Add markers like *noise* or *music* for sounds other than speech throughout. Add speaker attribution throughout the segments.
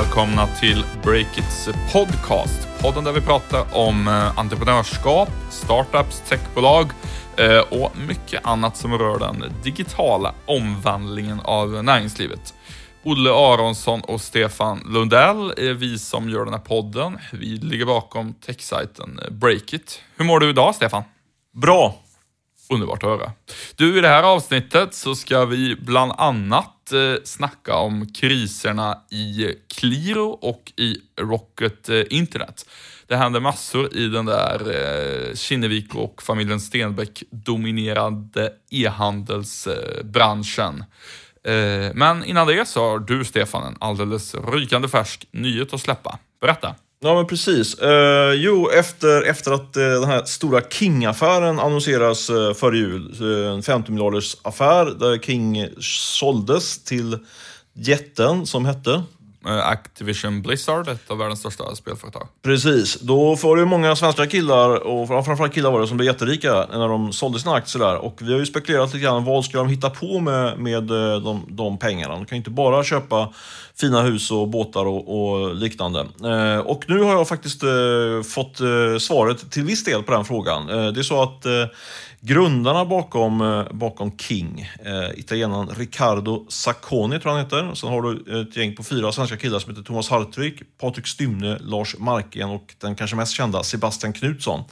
Speaker 1: Välkomna till Breakits podcast. Podden där vi pratar om eh, entreprenörskap, startups, techbolag eh, och mycket annat som rör den digitala omvandlingen av näringslivet. Olle Aronsson och Stefan Lundell är vi som gör den här podden. Vi ligger bakom techsajten Breakit. Hur mår du idag, Stefan?
Speaker 2: Bra.
Speaker 1: Underbart att höra. Du, i det här avsnittet så ska vi bland annat eh, snacka om kriserna i Qliro och i Rocket eh, Internet. Det händer massor i den där eh, Kinnevik och familjen Stenbeck dominerade e-handelsbranschen. Eh, men innan det så har du, Stefan, en alldeles rykande färsk nyhet att släppa. Berätta.
Speaker 2: Ja, men precis. Uh, jo, efter, efter att uh, den här stora King-affären annonseras uh, före jul, eh, en 50 miljarders affär där King såldes till jätten som hette
Speaker 1: Eh, Activision Blizzard, ett av världens största spelföretag.
Speaker 2: Precis. Då var det många svenska killar, och framförallt killar var det, som blev jätterika när de sålde sina aktier där. Och vi har ju spekulerat lite grann, vad ska de hitta på med, med eh, de, de pengarna? De kan ju inte bara köpa fina hus och båtar och, och liknande. Eh, och nu har jag faktiskt eh, fått eh, svaret till viss del på den frågan. Eh, det är så att Grundarna bakom, eh, bakom King, eh, italienaren Riccardo Sacconi tror jag han heter. Sen har du ett gäng på fyra svenska killar som heter Thomas Hartvig, Patrik Stymne, Lars Marken och den kanske mest kända Sebastian Knutsson.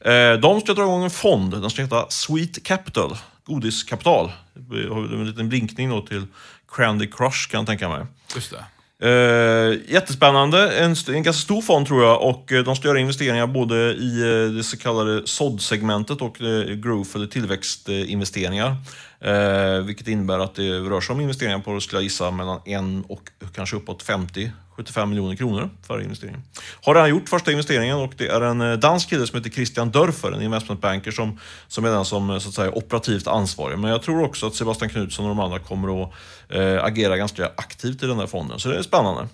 Speaker 2: Eh, de ska dra igång en fond, den ska heta Sweet Capital, godiskapital. Det har en liten blinkning då till Candy Crush kan jag tänka mig.
Speaker 1: Just det.
Speaker 2: Eh, jättespännande, en, en ganska stor fond tror jag och eh, de ska göra investeringar både i eh, det så kallade SOD-segmentet och eh, growth eller tillväxtinvesteringar. Eh, vilket innebär att det rör sig om investeringar på, skulle jag gissa, mellan 1 och kanske uppåt 50 75 miljoner kronor för investeringen. Har redan gjort första investeringen och det är en eh, dansk kille som heter Christian Dörfer, en investmentbanker som, som är den som eh, så att säga, operativt ansvarig. Men jag tror också att Sebastian Knutsson och de andra kommer att eh, agera ganska aktivt i den här fonden. Så det är spännande.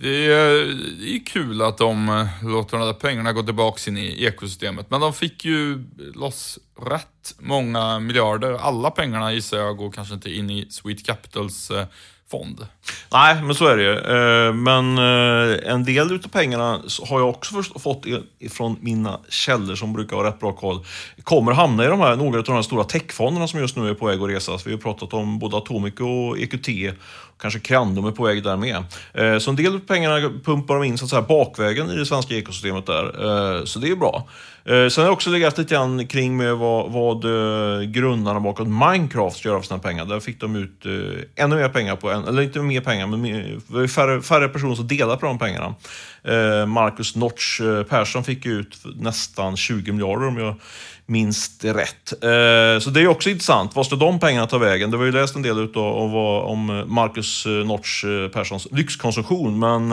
Speaker 1: Det är, det är kul att de eh, låter de där pengarna gå tillbaka in i ekosystemet. Men de fick ju loss rätt många miljarder. Alla pengarna gissar jag går kanske inte in i Sweet Capitals eh, fond.
Speaker 2: Nej, men så är det ju. Eh, men en del av pengarna har jag också fått från mina källor som brukar ha rätt bra koll. Kommer hamna i de här, några av de här stora techfonderna som just nu är på väg att resas. Vi har pratat om både Atomic och EQT kanske Crandom är på väg där med. Eh, så en del av pengarna pumpar de in så att säga, bakvägen i det svenska ekosystemet där. Eh, så det är bra. Eh, sen har jag också legat lite grann kring med vad, vad eh, grundarna bakom Minecraft ska göra för sina pengar. Där fick de ut eh, ännu mer pengar på en, eller inte mer pengar, men mer, färre, färre personer som delar på de pengarna. Eh, Marcus Notch Persson fick ut nästan 20 miljarder om jag minst rätt. Eh, så det är också intressant. Vad ska de pengarna ta vägen? Det var ju läst en del utav, om Marcus eh, Notch eh, Perssons lyxkonsumtion, men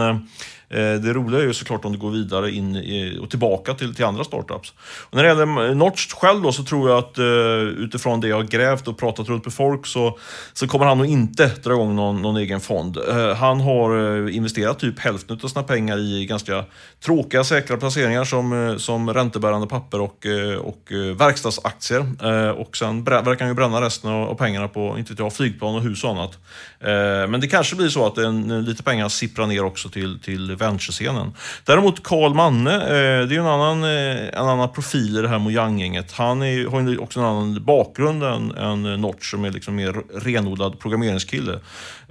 Speaker 2: Eh, det roliga är ju såklart om det går vidare in i, och tillbaka till, till andra startups. Och när det gäller eh, Notch själv då, så tror jag att eh, utifrån det jag har grävt och pratat runt med folk så, så kommer han nog inte dra igång någon, någon egen fond. Han har investerat typ hälften av sina pengar i ganska tråkiga säkra placeringar som, som räntebärande papper och, och verkstadsaktier. och sen verkar han ju bränna resten av, av pengarna på inte jag, flygplan och hus och annat. men det kanske blir så att en, lite pengar sipprar ner också till, till adventure-scenen. Däremot Karl Manne, eh, det är en annan, eh, en annan profil i det här Mojang-gänget. Han är, har ju också en annan bakgrund än, än Notch som är liksom mer renodlad programmeringskille.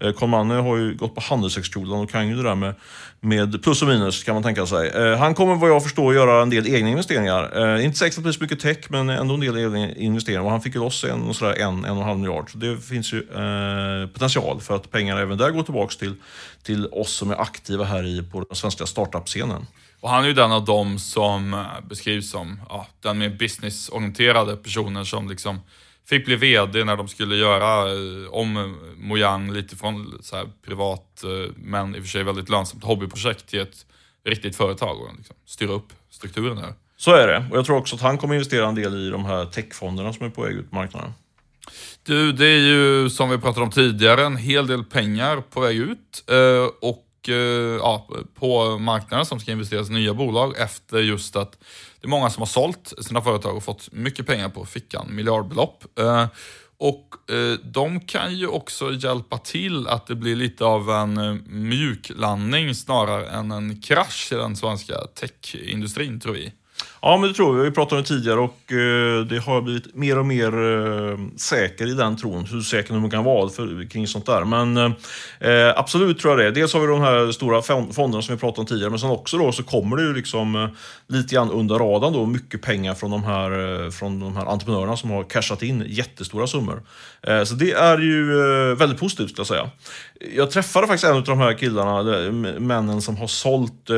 Speaker 2: Eh, Karl Manne har ju gått på Handelshögskolan och kan ju det där med, med plus och minus kan man tänka sig. Eh, han kommer vad jag förstår göra en del egna investeringar. Eh, inte säkert att det blir så mycket tech, men ändå en del egna investeringar. Och han fick ju loss en, sådär en, en och en halv miljard. Så det finns ju eh, potential för att pengarna även där går tillbaka till, till oss som är aktiva här i, på den svenska startup-scenen.
Speaker 1: Och han är ju den av dem som eh, beskrivs som ja, den mer businessorienterade personen som liksom fick bli VD när de skulle göra eh, om Mojang lite från så här privat, eh, men i och för sig väldigt lönsamt hobbyprojekt till ett riktigt företag och liksom styra upp strukturen här.
Speaker 2: Så är det. Och jag tror också att han kommer investera en del i de här techfonderna som är på väg ut på marknaden.
Speaker 1: Du, det är ju som vi pratade om tidigare en hel del pengar på väg ut. Och Eh, ja, på marknaden som ska investeras i nya bolag efter just att det är många som har sålt sina företag och fått mycket pengar på fickan, miljardbelopp. Eh, och eh, de kan ju också hjälpa till att det blir lite av en eh, mjuklandning snarare än en krasch i den svenska techindustrin, tror vi.
Speaker 2: Ja, men det tror vi. Vi pratade om det tidigare och eh, det har blivit mer och mer eh, säker i den tron. Hur säker man kan vara för, kring sånt där. Men eh, eh absolut tror jag det. Dels har vi de här stora fonderna som vi pratade om tidigare, men sen också då så kommer det ju liksom eh, lite grann under radarn då mycket pengar från de här, eh, från de här entreprenörerna som har cashat in jättestora summor. Eh, så det är ju väldigt positivt skulle jag säga. Jag träffade faktiskt en av de här killarna, männen som har sålt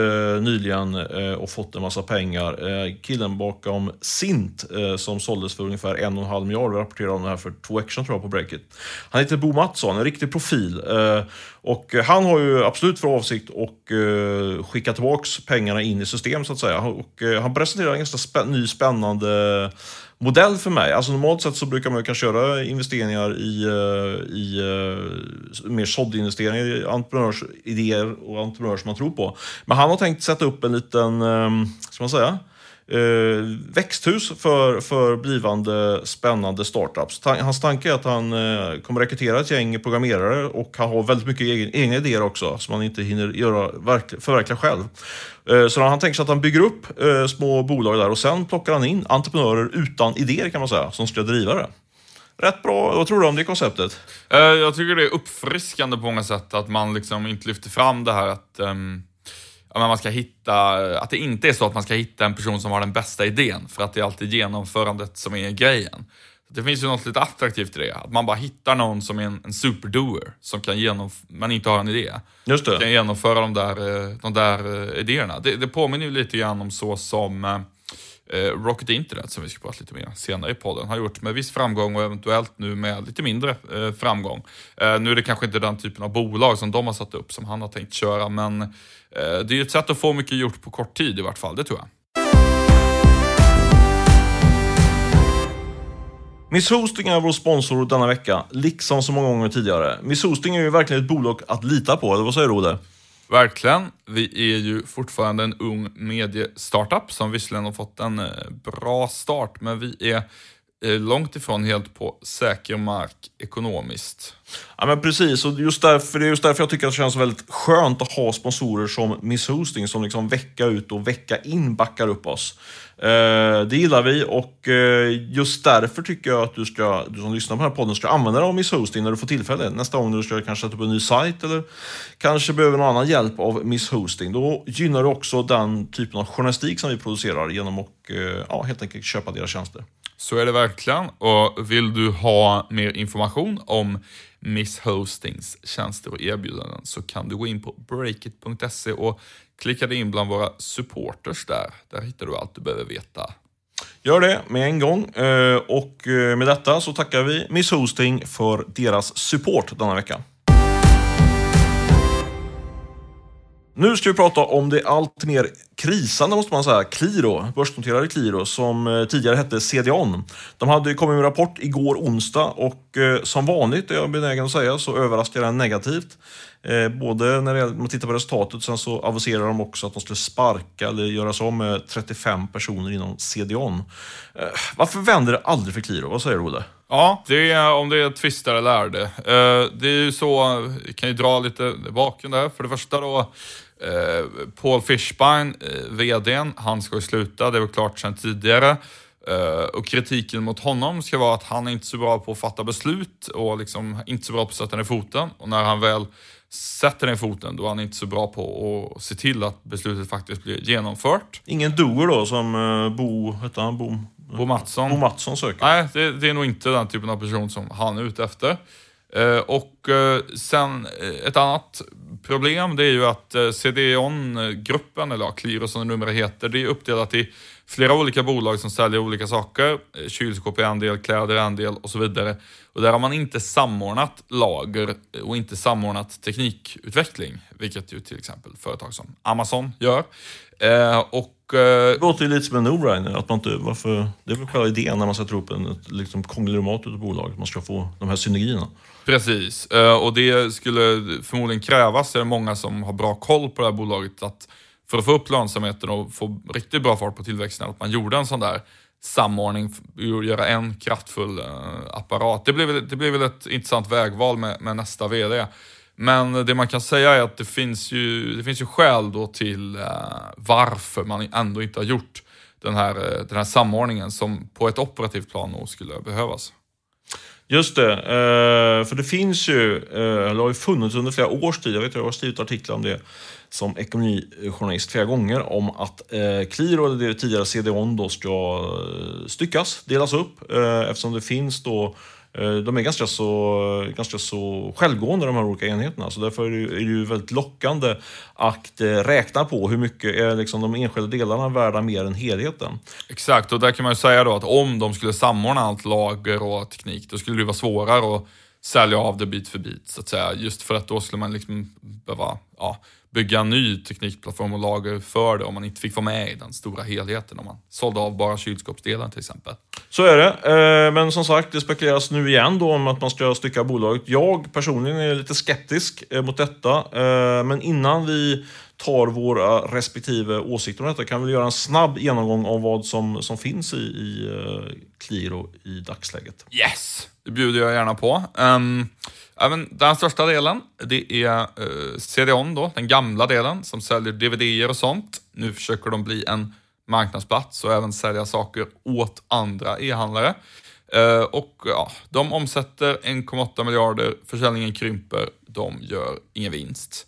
Speaker 2: nyligen och fått en massa pengar killen bakom Sint eh, som såldes för ungefär en och en halv miljard. Vi rapporterade om det här för två veckor tror jag på Breakit. Han heter Bo Mattsson, en riktig profil. Eh, och han har ju absolut för avsikt att eh, skicka tillbaks pengarna in i system så att säga. Och eh, han presenterar en ganska spä ny spännande modell för mig. Alltså normalt sett så brukar man kanske göra investeringar i, eh, i eh, mer såddinvesteringar i entreprenörsidéer och entreprenörer som man tror på. Men han har tänkt sätta upp en liten, ska man säga, eh, växthus för, för blivande spännande startups. Hans tanke är att han eh, kommer rekrytera ett gäng programmerare och han har väldigt mycket egen, egna idéer också som han inte hinner göra, förverkliga själv. Eh, så han tänker sig att han bygger upp eh, små bolag där och sen plockar han in entreprenörer utan idéer kan man säga, som ska driva det. Rätt bra. Vad tror du om det konceptet?
Speaker 1: Eh, jag tycker det är uppfriskande på många sätt att man liksom inte lyfter fram det här att um ja, man ska hitta, att det inte är så att man ska hitta en person som har den bästa idén, för att det är alltid genomförandet som är grejen. Det finns ju något lite attraktivt i det, att man bara hittar någon som är en, en superdoer, som kan genomföra, men inte har en idé.
Speaker 2: Just det.
Speaker 1: Kan genomföra de där, eh, de där eh, idéerna. Det, det påminner ju lite grann om så som eh, Eh, Rocket Internet, som vi ska prata lite mer senare i podden, har gjort med viss framgång och eventuellt nu med lite mindre eh, framgång. Eh, nu är det kanske inte den typen av bolag som de har satt upp som han har tänkt köra, men eh, det är ju ett sätt att få mycket gjort på kort tid i vart fall, det tror jag.
Speaker 2: Miss Hosting är vår sponsor denna vecka, liksom så många gånger tidigare. Miss Hosting är ju verkligen ett bolag att lita på, eller vad säger du Olle?
Speaker 1: Verkligen. Vi är ju fortfarande en ung mediestartup som visserligen har fått en eh, bra start, men vi är Eh, långt ifrån helt på säker mark ekonomiskt.
Speaker 2: Ja men precis, och just därför, det är just därför jag tycker att det känns väldigt skönt att ha sponsorer som Miss Hosting som liksom vecka ut och vecka in backar upp oss. Eh, det gillar vi och eh, just därför tycker jag att du, ska, du som lyssnar på den här podden ska använda dig av Miss Hosting när du får tillfälle. Nästa gång du ska kanske sätta upp en ny sajt eller kanske behöver någon annan hjälp av Miss Hosting. Då gynnar du också den typen av journalistik som vi producerar genom att eh, ja, helt enkelt köpa deras tjänster.
Speaker 1: Så är det verkligen. Och vill du ha mer information om Miss Hostings tjänster och erbjudanden så kan du gå in på breakit.se och klicka dig in bland våra supporters där. Där hittar du allt du behöver veta.
Speaker 2: Gör det med en gång. Eh, och eh, med detta så tackar vi Miss Hosting för deras support denna vecka. Nu ska vi prata om det allt mer krisande, måste man säga, Qliro, börsnoterade Qliro, som eh, tidigare hette CDON. De hade kommit med en rapport igår onsdag och eh, som vanligt, är jag benägen att säga, så överraskar den negativt. Eh, både när man tittar på resultatet, sen så aviserar de också att de skulle sparka eller göra sig av med 35 personer inom CDON. Varför vänder det aldrig för Qliro? Vad säger du, Olle?
Speaker 1: Ja, det är, om det är tvistar eller är det. Det är ju så, vi kan ju dra lite bakgrund där. För det första då, Paul Fischbein, eh, VDn, han ska ju sluta, det var klart sedan tidigare. Uh, och kritiken mot honom ska vara att han är inte så bra på att fatta beslut och liksom inte så bra på att sätta ner foten. Och när han väl sätter ner foten, då är han inte så bra på att se till att beslutet faktiskt blir genomfört.
Speaker 2: Ingen doer då, som Bo, hette han Bo?
Speaker 1: Bo Mattsson.
Speaker 2: Bo Mattsson söker.
Speaker 1: Nej, det, det, är nog inte den typen av person som han är ute efter. Och sen ett annat problem det är ju att eh, CDON-gruppen, eller ja, Qliro som det numera heter, det är uppdelat i flera olika bolag som säljer olika saker. Eh, Kylskåp är en del, kläder är en del och så vidare. Och där har man inte samordnat lager eh, och inte samordnat teknikutveckling, vilket ju till exempel företag som Amazon gör. Eh, och
Speaker 2: det låter ju lite som en no-brainer. Att man inte, varför, det är väl själva idén när man sätter ihop en liksom, konglomerat av bolag, att man ska få de här synergierna.
Speaker 1: Precis, eh, och det skulle förmodligen krävas, det är många som har bra koll på det här bolaget, att för att få upp lönsamheten och få riktigt bra fart på tillväxten, att man gjorde en sån där samordning göra en kraftfull eh, apparat. Det blir, väl, det blir väl ett intressant vägval med, med nästa VD. Men det man kan säga är att det finns ju, det finns ju skäl då till eh, varför man ändå inte har gjort den här, den här samordningen som på ett operativt plan nog skulle behövas.
Speaker 2: Just det, eh, för det finns ju, eh, eller har ju funnits under flera års tid, jag vet att jag har skrivit artiklar om det som ekonomijournalist flera gånger om att eh, Qliro, eller det tidigare CDON, då ska styckas, delas upp eftersom det finns då Eh, de är ganska så, ganska så självgående de här olika enheterna. Så därför är det, ju väldigt lockande att eh, räkna på hur mycket är liksom de enskilda delarna värda mer än helheten.
Speaker 1: Exakt, och där kan man ju säga då att om de skulle samordna allt lager och teknik, då skulle det vara svårare att sälja av det bit för bit, så att säga. Just för att då skulle man liksom behöva ja, bygga en ny teknikplattform och lager för det om man inte fick vara med i den stora helheten. Om man sålde av bara kylskåpsdelen till exempel.
Speaker 2: Så är det. Eh, men som sagt, det spekuleras nu igen då om att man ska stycka bolaget. Jag personligen är lite skeptisk eh, mot detta. Eh, men innan vi tar våra respektive åsikter om detta kan vi göra en snabb genomgång av vad som, som finns i, i Qliro i dagsläget.
Speaker 1: Yes! Det bjuder jag gärna på. Um, även den största delen, det är eh, CDON då, den gamla delen som säljer DVD och sånt. Nu försöker de bli en marknadsplats och även sälja saker åt andra e-handlare. Eh, och ja, de omsätter 1,8 miljarder, försäljningen krymper, de gör ingen vinst.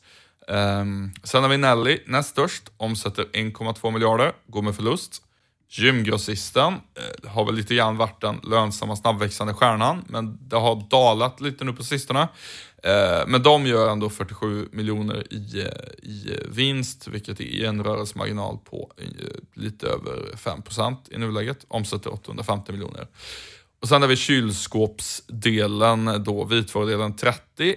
Speaker 1: Ehm, sen har vi Nelly, näst störst, omsätter 1,2 miljarder, går med förlust. Gymgrossisten eh, har väl lite grann varit den lönsamma snabbväxande stjärnan, men det har dalat lite nu på sistone. Eh, men de gör ändå 47 miljoner i, eh, i vinst, vilket är en rörelsemarginal på lite över 5% i nuläget. Omsätter 850 miljoner. Och sen har vi kylskåpsdelen, då vitvarudelen 30,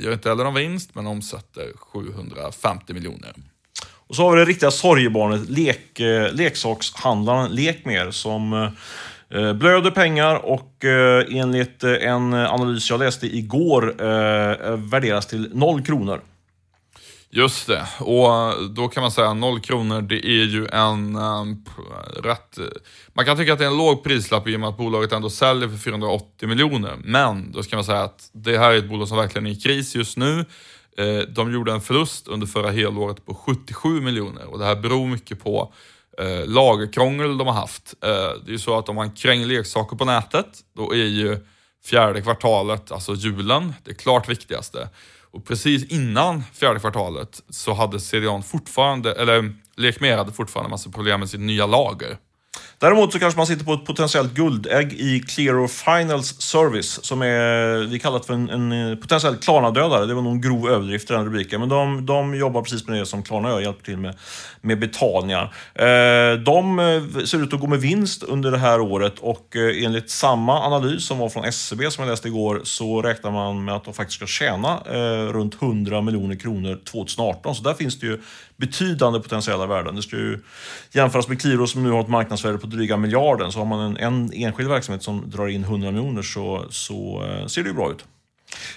Speaker 1: gör inte heller någon vinst, men omsätter 750 miljoner.
Speaker 2: Och så har vi det riktiga sorgebarnet, lek, eh, leksakshandlaren Lekmer, som eh, blöder pengar och eh, enligt eh, en analys jag läste igår eh, eh, värderas till noll kronor.
Speaker 1: Just det, och då kan man säga noll kronor, det är ju en um, rätt... Man kan tycka att det är en låg prislapp i och med att bolaget ändå säljer för 480 miljoner. Men då ska man säga att det här är ett bolag som verkligen är i kris just nu. Eh, de gjorde en förlust under förra helåret på 77 miljoner och det här beror mycket på eh, lagerkrångel de har haft. Eh, det är ju så att om man kränger leksaker på nätet, då är ju fjärde kvartalet, alltså julen, det klart viktigaste. Och precis innan fjärde kvartalet så hade CDON fortfarande, eller Lekmer hade fortfarande massa problem med sitt nya lager.
Speaker 2: Däremot så kanske man sitter på ett potentiellt guldägg i Clearo Finals Service som är, vi kallar det för en, en eh, potentiell Klarna-dödare. Det var nog en grov överdrift i den rubriken. Men de, de jobbar precis med det som Klarna gör, hjälper till med, med betalningar. Eh, de eh, ser ut att gå med vinst under det här året och enligt samma analys som var från SCB som jag läste igår så räknar man med att de faktiskt ska tjäna runt 100 miljoner kronor 2018. Så där finns det ju betydande potentiella värden. Det ska ju jämföras med Qliro som nu har ett marknadsvärde på dryga miljarden. Så har man en, en enskild verksamhet som drar in 100 miljoner så, så eh, ser det ju bra ut.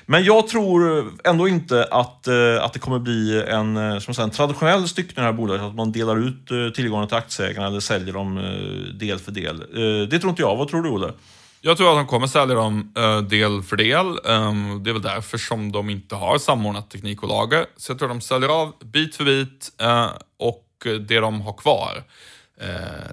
Speaker 2: Men jag tror ändå inte att, eh, att det kommer bli en, eh, som säger, en traditionell styckning i det här bolaget, att man delar ut tillgångarna till aktieägarna eller säljer dem del för del. Det tror inte jag. Vad tror du, Olle?
Speaker 1: Jag tror att de kommer sälja dem uh, del för del. Um, det är väl därför som de inte har samordnat teknik och lager. Så jag tror att de säljer av bit för bit uh, och det de har kvar, uh,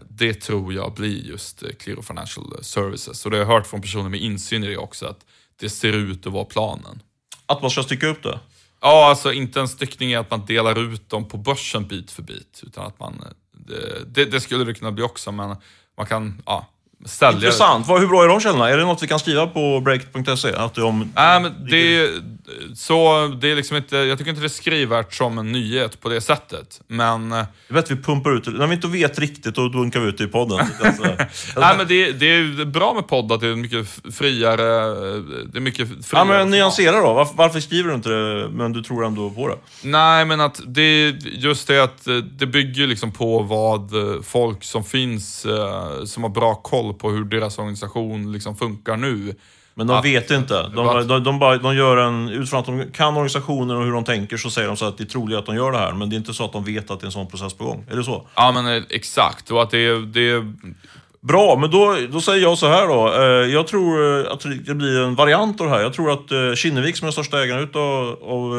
Speaker 1: det tror jag blir just Clear Financial Services. Och det har jag hört från personer med insyn i det också, att det ser ut att vara planen.
Speaker 2: Att man ska stycka upp det?
Speaker 1: Ja, alltså inte en styckning är att man delar ut dem på börsen bit för bit, utan att man... Det, det, det skulle det kunna bli också, men man kan... Ja,
Speaker 2: Ställare. Intressant. Hur bra är de källorna? Är det något vi kan skriva på break.se? Att de...
Speaker 1: Nej, men det, så, det är liksom inte, jag tycker inte det är skrivvärt som en nyhet på det sättet. Men... Eh,
Speaker 2: jag vet vi pumpar ut. När vi inte vet riktigt, då dunkar vi ut det i podden. *laughs*
Speaker 1: alltså, Nej, men det, det är bra med podd att det är mycket friare. Det är mycket friare.
Speaker 2: Ja, men nyansera då. Varför, varför, skriver du inte det, men du tror ändå på det?
Speaker 1: Nej, men att det just det att det bygger liksom på vad folk som finns, eh, som har bra koll på hur deras organisation liksom funkar nu.
Speaker 2: Men de att, vet inte. De, de, de, bara, de gör en, utifrån att de kan organisationen och hur de tänker så säger de så att det är troligt att de gör det här. Men det är inte så att de vet att det är en sån process på gång. Är det så?
Speaker 1: Ja, men eh, exakt. Och att det det
Speaker 2: Bra, men då, då säger jag så här då. Eh, jag tror eh, att det blir en variant av det här. Jag tror att Kinnevik som är största ägaren utav, av,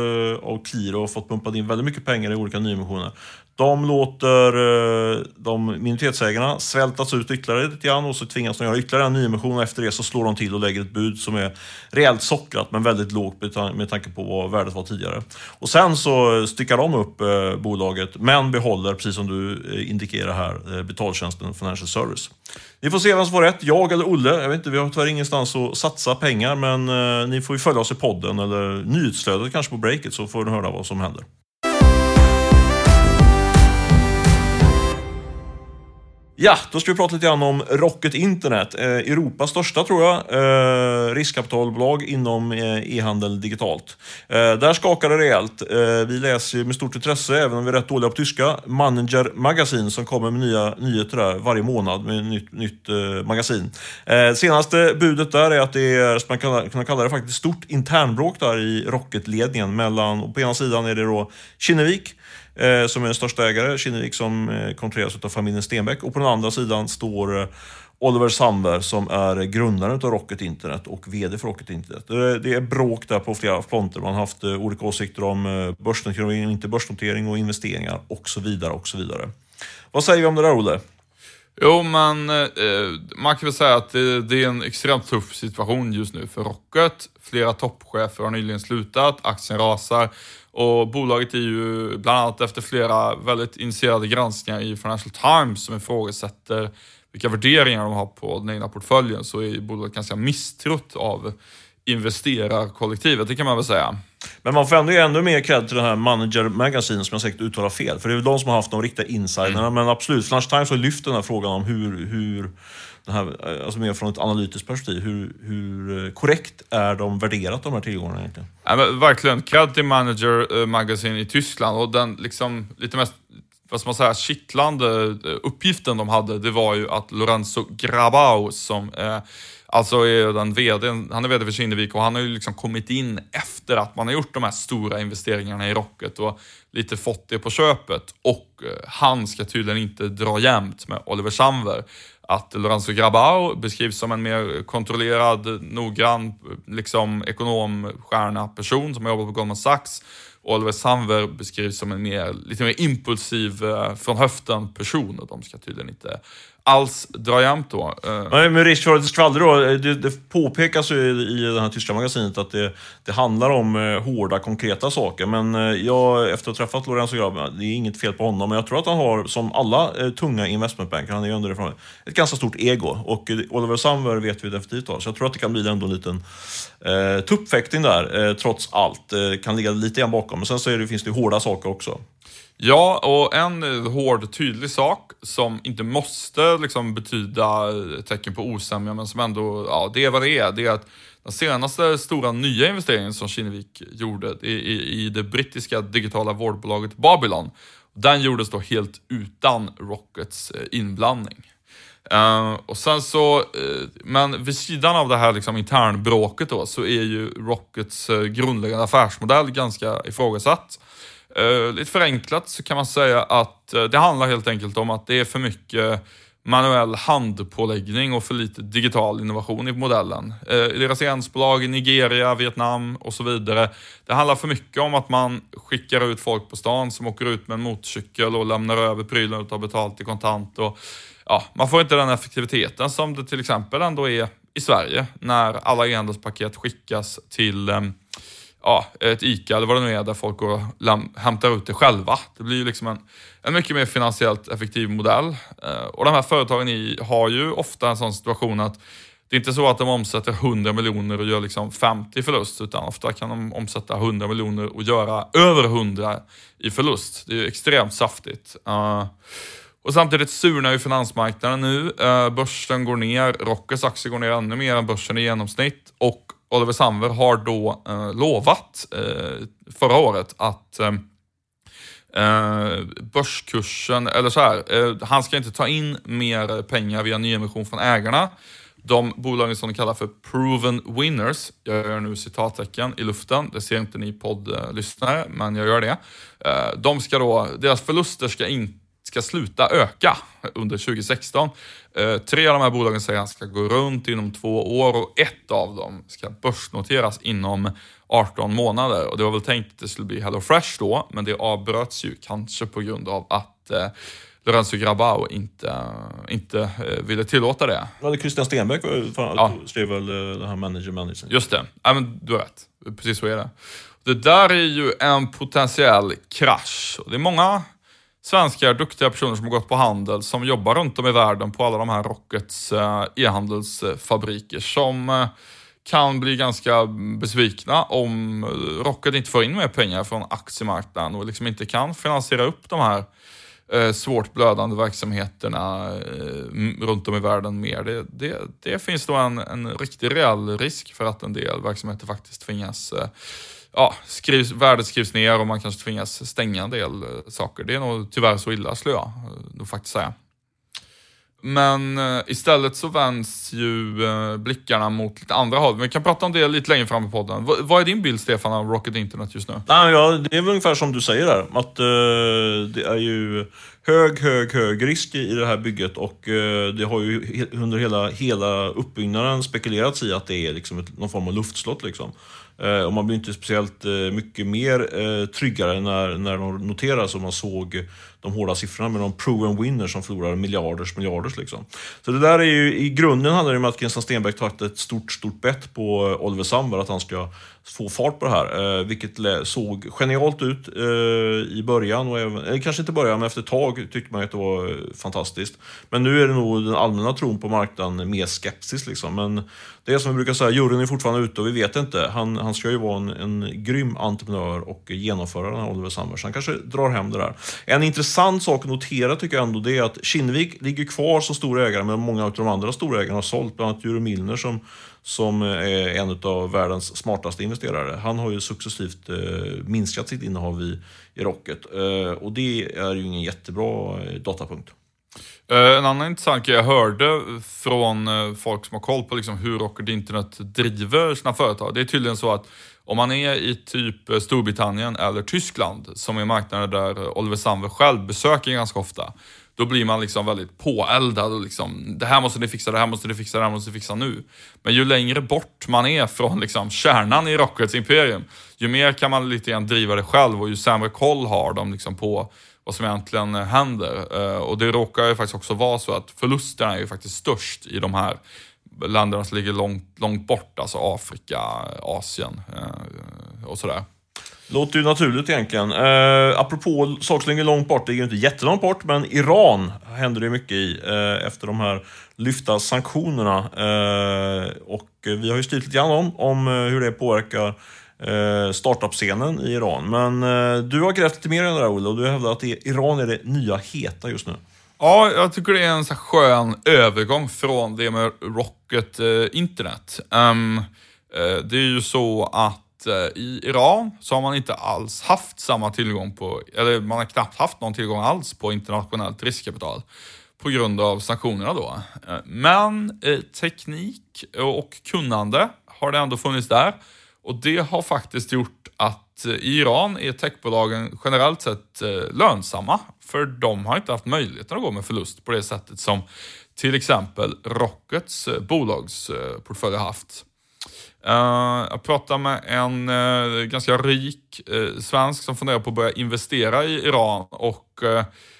Speaker 2: av Qliro har fått pumpat in väldigt mycket pengar i olika nyemissioner. De låter eh, de minoritetsägarna svältas ut ytterligare lite grann och så tvingas de göra ytterligare en nyemission och efter det så slår de till och lägger ett bud som är rejält sockrat men väldigt lågt med tanke på vad värdet var tidigare. Och sen så styckar de upp eh, bolaget men behåller, precis som du eh, indikerar här, betaltjänsten Financial Service. Vi får se vem som får rätt, jag eller Olle. Jag vet inte, vi har tyvärr ingenstans att satsa pengar, men ni får ju följa oss i podden eller nyhetsflödet kanske på breaket så får ni höra vad som händer. Ja, då ska vi prata lite grann om Rocket Internet. Eh, Europas största, tror jag, eh, riskkapitalbolag inom eh, e-handel digitalt. Eh, där skakar det rejält. Eh, vi läser med stort intresse, även om vi är rätt dåliga på tyska, Manager Magazine som kommer med nya nyheter där varje månad med ett nytt, nytt eh, magasin. Eh, senaste budet där är att det är, som man kan, kan kalla det faktiskt stort internbråk där i Rocket-ledningen mellan, på ena sidan är det då Kinnevik, eh, som är den största ägare, Kinnevik som eh, kontrolleras av familjen Stenbeck. Och på den andra sidan står eh, Oliver Sandberg som är grundaren av Rocket Internet och VD för Rocket Internet. Det är bråk där på flera fronter. Man har haft eh, olika åsikter om eh, börsnotering inte börsnotering och investeringar och så vidare och så vidare. Vad säger vi om det där Olle?
Speaker 1: Jo, men eh, man kan väl säga att det, det, är en extremt tuff situation just nu för Rocket. Flera toppchefer har nyligen slutat, aktien rasar och bolaget är ju bland annat efter flera väldigt initierade granskningar i Financial Times som ifrågasätter vilka värderingar de har på den egna portföljen så är bolaget ganska misstrott av investerarkollektivet, det kan man väl säga.
Speaker 2: Men man får ändå ge ännu mer cred till den här Manager Magazine som jag säkert uttalar fel. För det är väl de som har haft de riktiga insiderna. Mm. Men absolut, Financial Times har lyft den här frågan om hur, hur den här, eh, alltså mer från ett analytiskt perspektiv, hur, hur eh, korrekt är de värderat de här tillgångarna egentligen?
Speaker 1: Ja, men verkligen, cred till Manager eh, Magazine i Tyskland och den liksom lite mest vad ska man säga, kittlande uppgiften de hade, det var ju att Lorenzo Grabau som eh, Alltså är den vd, han är vd för Kinnevik och han har ju liksom kommit in efter att man har gjort de här stora investeringarna i Rocket och lite fått det på köpet. Och han ska tydligen inte dra jämnt med Oliver Samver. Att Lorenzo Grabau beskrivs som en mer kontrollerad, noggrann, liksom ekonomstjärna person som har jobbat på Goldman Sachs. Oliver Samver beskrivs som en mer, lite mer impulsiv, eh, från höften person och de ska tydligen inte alls dra jämnt då.
Speaker 2: Eh. Nej, med risk för skvaller då. Eh, det, det påpekas ju i, i det här tyska magasinet att det, det handlar om eh, hårda, konkreta saker. Men eh, jag, efter att ha träffat Lorenzo Grab, det är inget fel på honom, men jag tror att han har, som alla eh, tunga investmentbanker, han är ju underifrån, ett ganska stort ego. Och eh, Oliver Samver vet vi definitivt har, så jag tror att det kan bli ändå en liten eh, tuppfäktning där, eh, trots allt. Det kan ligga lite grann bakom, men sen så det, finns det hårda saker också.
Speaker 1: Ja, och en eh, hård, tydlig sak som inte måste liksom betyda eh, tecken på osämja, men som ändå, ja, det är vad det är. Det är att den senaste stora nya investeringen som Kinnevik gjorde i, i, i det brittiska digitala vårdbolaget Babylon, den gjordes då helt utan Rockets eh, inblandning. Uh, och sen så, uh, men vid sidan av det här liksom internbråket då, så är ju Rockets uh, grundläggande affärsmodell ganska ifrågasatt. Uh, lite förenklat så kan man säga att uh, det handlar helt enkelt om att det är för mycket manuell handpåläggning och för lite digital innovation i modellen. Uh, deras ensbolag i Nigeria, Vietnam och så vidare. Det handlar för mycket om att man skickar ut folk på stan som åker ut med en motorcykel och lämnar över prylar och tar betalt i kontant. Och, ja, man får inte den effektiviteten som det till exempel ändå är i Sverige när alla e-handelspaket skickas till um, ja, ett ICA eller vad det nu är där folk går och hämtar ut det själva. Det blir ju liksom en, en mycket mer finansiellt effektiv modell. Eh, och de här företagen i, har ju ofta en sån situation att det är inte så att de omsätter 100 miljoner och gör liksom 50 förlust, utan ofta kan de omsätta 100 miljoner och göra över 100 i förlust. Det är ju extremt saftigt. Eh, och samtidigt surnar ju finansmarknaden nu. Eh, börsen går ner, Rockets aktie går ner ännu mer än börsen i genomsnitt och Oliver Samver har då eh, lovat eh, förra året att eh, eh, börskursen, eller så här, eh, han ska inte ta in mer pengar via nyemission från ägarna. De bolagen som de kallar för proven winners, jag gör nu citattecken i luften, det ser inte ni poddlyssnare, men jag gör det. Eh, de ska då, deras förluster ska, inte ska sluta öka under 2016. Eh, tre av de här bolagen säger att ska gå runt inom två år och ett av dem ska börsnoteras inom 18 månader. Och det var väl tänkt att det skulle bli HelloFresh då, men det avbröts ju kanske på grund av att eh, Lorenzo Grabau inte, inte eh, ville tillåta det.
Speaker 2: Ja, det Christian Stenbeck
Speaker 1: Ja.
Speaker 2: skrev väl den här manager manager.
Speaker 1: Just det, ja, men du har rätt. Precis så är det. Det där är ju en potentiell krasch. Det är många svenskar, duktiga personer som har gått på handel som jobbar runt om i världen på alla de här Rockets eh, e-handelsfabriker som eh, kan bli ganska besvikna om eh, Rocket inte får in mer pengar från aktiemarknaden och liksom inte kan finansiera upp de här svårt blödande verksamheterna runt om i världen mer. Det, det, det finns då en, en riktig reell risk för att en del verksamheter faktiskt tvingas eh, Ja, skrivs, värdet skrivs ner och man kanske tvingas stänga en del eh, saker. Det är nog tyvärr så illa skulle jag eh, nog faktiskt säga. Men eh, istället så vänds ju blickarna mot lite andra håll. Vi kan prata om det lite längre fram i podden. V- vad är din bild Stefan av Rocket Internet just nu?
Speaker 2: Nej, ja, det är väl ungefär som du säger där. Att eh, det är ju hög, hög, hög risk i i det här bygget och eh, det har ju he- under hela, hela uppbyggnaden spekulerats i att det är liksom ett, någon form av luftslott. Liksom. Eh, och man blir inte speciellt eh, mycket mer eh, tryggare när, när de noteras och man såg de hårda siffrorna med de proven winners som förlorar miljarders miljarders. Liksom. Så det där är ju, i grunden handlar det om att Christian Stenbeck tagit ett stort, stort bett på eh, Oliver Sandberg att han ska få fart på det här. Eh, vilket såg genialt ut eh, i början, och även, eller kanske inte i början, men efter ett tag tyckte man att det var eh, fantastiskt. Men nu är det nog den allmänna tron på marknaden mer skepsis. Liksom. Men det är som vi brukar säga, juryn är fortfarande ute och vi vet inte. Han, han ska ju vara en, en grym entreprenör och genomföra den här Oliver Sandberg. Så han kanske drar hem det där. En intressant intressant sak att notera tycker jag ändå, det är att Kinnevik ligger kvar som stora ägare, men många av de andra stora ägarna har sålt. Bland annat Jure Milner som, som är en av världens smartaste investerare. Han har ju successivt eh, minskat sitt innehav i, i Rocket. Eh, och det är ju ingen jättebra eh, datapunkt.
Speaker 1: Eh, en annan intressant grej jag hörde från folk som har koll på liksom hur Rocket Internet driver sina företag. Det är tydligen så att om man är i typ Storbritannien eller Tyskland, som är marknader där Oliver Sandberg själv besöker ganska ofta, då blir man liksom väldigt påeldad och liksom, det här måste ni fixa, det här måste ni fixa, det här måste ni fixa nu. Men ju längre bort man är från liksom kärnan i Rockets imperium, ju mer kan man lite grann driva det själv och ju sämre koll har de liksom på vad som egentligen händer. Eh, och det råkar ju faktiskt också vara så att förlusterna är ju faktiskt störst i de här länderna som ligger långt, långt bort, alltså Afrika, Asien eh, och sådär.
Speaker 2: Låter ju naturligt egentligen. Eh, apropå saker som ligger långt bort, det ligger ju inte jättelångt bort, men Iran händer det mycket i eh, efter de här lyfta sanktionerna. Eh, och vi har ju styrt lite grann om, om eh, hur det påverkar eh, startup-scenen i Iran. Men eh, du har grävt lite mer i det där Olle, och du hävdar att Iran är det nya heta just nu.
Speaker 1: Ja, jag tycker det är en så skön övergång från det med Rocket eh, Internet. Um, eh, det är ju så att eh, i Iran så har man inte alls haft samma tillgång på, eller man har knappt haft någon tillgång alls på internationellt riskkapital på grund av sanktionerna då. Eh, men eh, teknik och kunnande har det ändå funnits där och det har faktiskt gjort att eh, i Iran är techbolagen generellt sett eh, lönsamma. För de har inte haft möjligheten att gå med förlust på det sättet som till exempel Rockets eh, bolagsportfölj har haft. Jag pratade med en ganska rik svensk som funderar på att börja investera i Iran och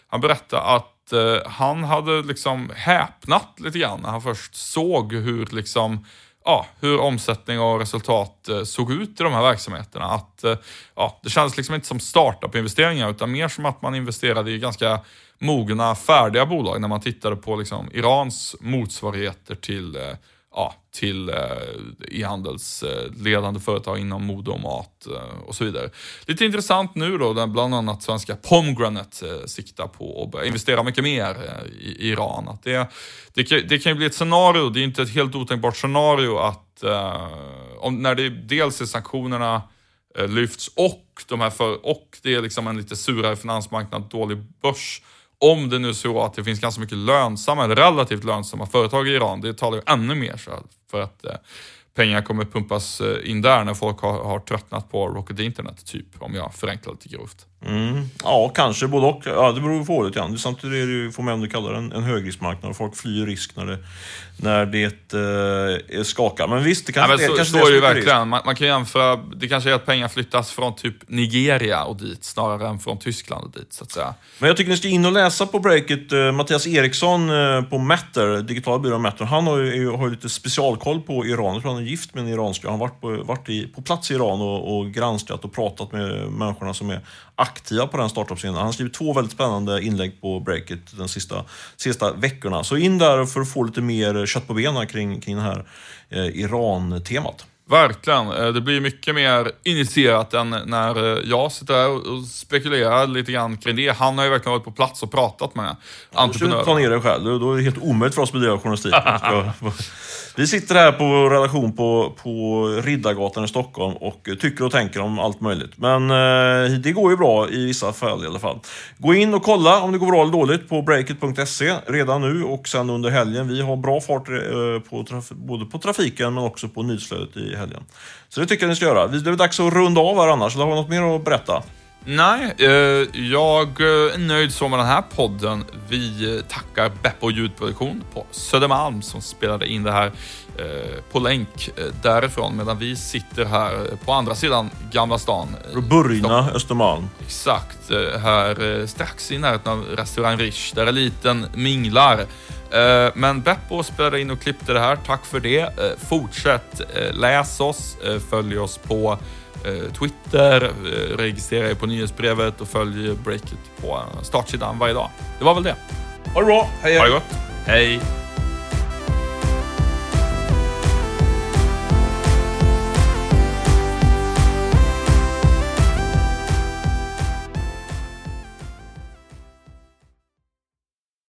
Speaker 1: han berättade att han hade liksom häpnat lite grann när han först såg hur liksom ja, hur omsättning och resultat eh, såg ut i de här verksamheterna. Att, eh, ja, det kändes liksom inte som startup-investeringar utan mer som att man investerade i ganska mogna, färdiga bolag när man tittade på liksom, Irans motsvarigheter till, eh, ja, till eh, e-handelsledande eh, företag inom mode och mat eh, och så vidare. Lite intressant nu då, där bland annat svenska Pomegranate siktar på att börja investera mycket mer i, Iran. Att det, det, kan, det kan ju bli ett scenario, det är inte ett helt otänkbart scenario att om, när det dels är sanktionerna lyfts och, de här för, och det är liksom en lite surare finansmarknad, dålig börs. Om det nu är så att det finns ganska mycket lönsamma, eller relativt lönsamma företag i Iran, det talar ju ännu mer så för att eh, pengar kommer pumpas eh, in där när folk har, har tröttnat på Rocket Internet, typ, om jag förenklar lite grovt.
Speaker 2: Mm. Ja, kanske både och. Ja, det beror på lite grann. Samtidigt är det ju, får man ändå kalla det en, en högriskmarknad. Folk flyr risk när det, när det eh, skakar. Men visst, det kanske,
Speaker 1: ja, men så,
Speaker 2: det, kanske
Speaker 1: så är det ju verkligen. Man, man kan jämföra, det kanske är att pengar flyttas från typ Nigeria och dit snarare än från Tyskland och dit, så att säga.
Speaker 2: Men jag tycker ni ska in och läsa på breaket. Eh, Mattias Eriksson eh, på Matter, digitala byrån Matter, han har ju, har ju lite specialkoll på Iran. Jag tror han är gift med en iranska. Han har varit på, varit i, på plats i Iran och, och granskat och pratat med människorna som är aktiva på den startup-scenen. Han har skrivit två väldigt spännande inlägg på Breakit de sista, sista veckorna. Så in där för att få lite mer kött på benen kring, kring det här eh, Iran-temat.
Speaker 1: Verkligen. Eh, det blir mycket mer initierat än när eh, jag sitter här och spekulerar lite grann kring det. Han har ju verkligen varit på plats och pratat med entreprenörer.
Speaker 2: Du ta ner dig själv. Då är det helt omöjligt för oss att bedriva journalistik. Vi *laughs* sitter här på vår redaktion på, på Riddargatan i Stockholm och tycker och tänker om allt möjligt. Men eh, det går ju bra i vissa fall i alla fall. Gå in och kolla om det går bra eller dåligt på breakit.se redan nu och sen under helgen. Vi har bra fart eh, på både på trafiken men också på nyhetsflödet i helgen. Så det tycker jag ni ska göra. Det är dags att runda av här annars. Eller har vi något mer att berätta?
Speaker 1: Nej, eh, jag är nöjd så med den här podden. Vi tackar Beppo ljudproduktion på Södermalm som spelade in det här eh, på länk eh, därifrån medan vi sitter här på andra sidan Gamla stan.
Speaker 2: Burgna, Östermalm.
Speaker 1: Exakt, här strax i närheten av restaurang Rish där eliten minglar. Men Beppo spelade in och klippte det här. Tack för det. Fortsätt läs oss, följ oss på Eh, Twitter, eh, registrera er på nyhetsbrevet och följ Breakit på startsidan varje dag. Det var väl det.
Speaker 2: Ha det bra, hej
Speaker 1: hej! Ha det gott, hej!